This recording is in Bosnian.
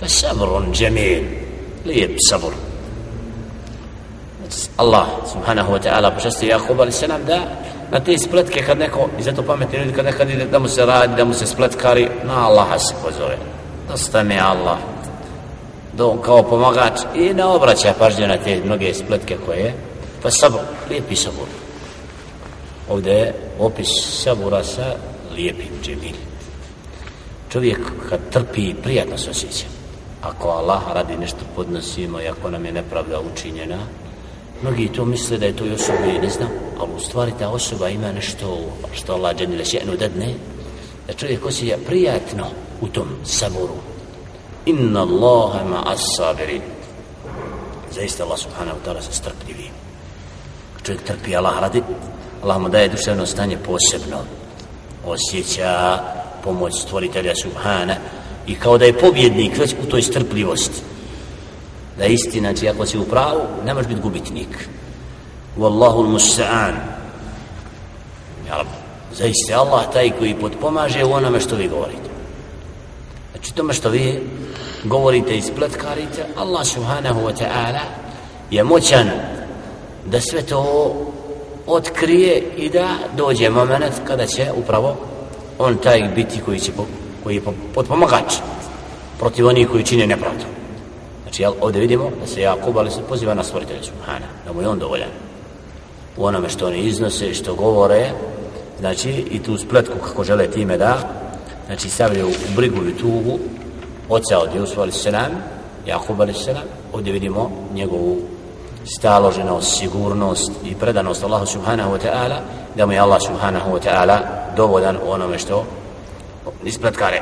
فصبر جميل lijep sabor Allah subhanahu wa ta'ala počasti Jakub ali se nam da na te spletke kad neko i zato pametni ljudi kad nekad ide da mu se radi da mu se spletkari na Allaha se pozove dosta mi Allah do, kao pomagač i ne obraća pažnje na te mnoge spletke koje pa sabor, lijepi sabor ovdje je opis sabora sa lijepim džemil čovjek kad trpi prijatno se osjeća ako Allah radi nešto podnosimo i ako nam je nepravda učinjena mnogi to misle da je to i osobi ne znam ali u stvari ta osoba ima nešto što Allah dženile še'nu dadne da čovjek osjeća prijatno u tom saboru. Inna Allahe ma as sabirin. Zaista Allah subhanahu ta'ala se strpljivi. Čovjek trpi Allah radi Allah mu daje duševno stanje posebno. Osjeća pomoć stvoritelja subhana i kao da je pobjednik već u toj strpljivosti. Da je istina, znači ako si u pravu ne možeš biti gubitnik. Wallahu al-musta'an. Ja, zaista Allah taj koji potpomaže u onome što vi govorite. Znači tome što vi govorite i spletkarite Allah subhanahu wa ta'ala je moćan da sve to otkrije i da dođe moment kada će upravo on taj biti koji će koji je potpomagač protiv onih koji čine nepravdu. Znači jel, ovdje vidimo da se Jakub ali se poziva na stvoritelja Subhana da mu je on dovoljan. U onome što oni iznose što govore znači i tu spletku kako žele time da znači stavljaju u brigu i tugu oca od Jusuf ali se nam Jakub ali se nam ovdje vidimo njegovu staloženost, sigurnost i predanost Allahu subhanahu wa ta'ala da mu je Allah subhanahu wa ta'ala dovoljan u onome što निष्प्रत कार्य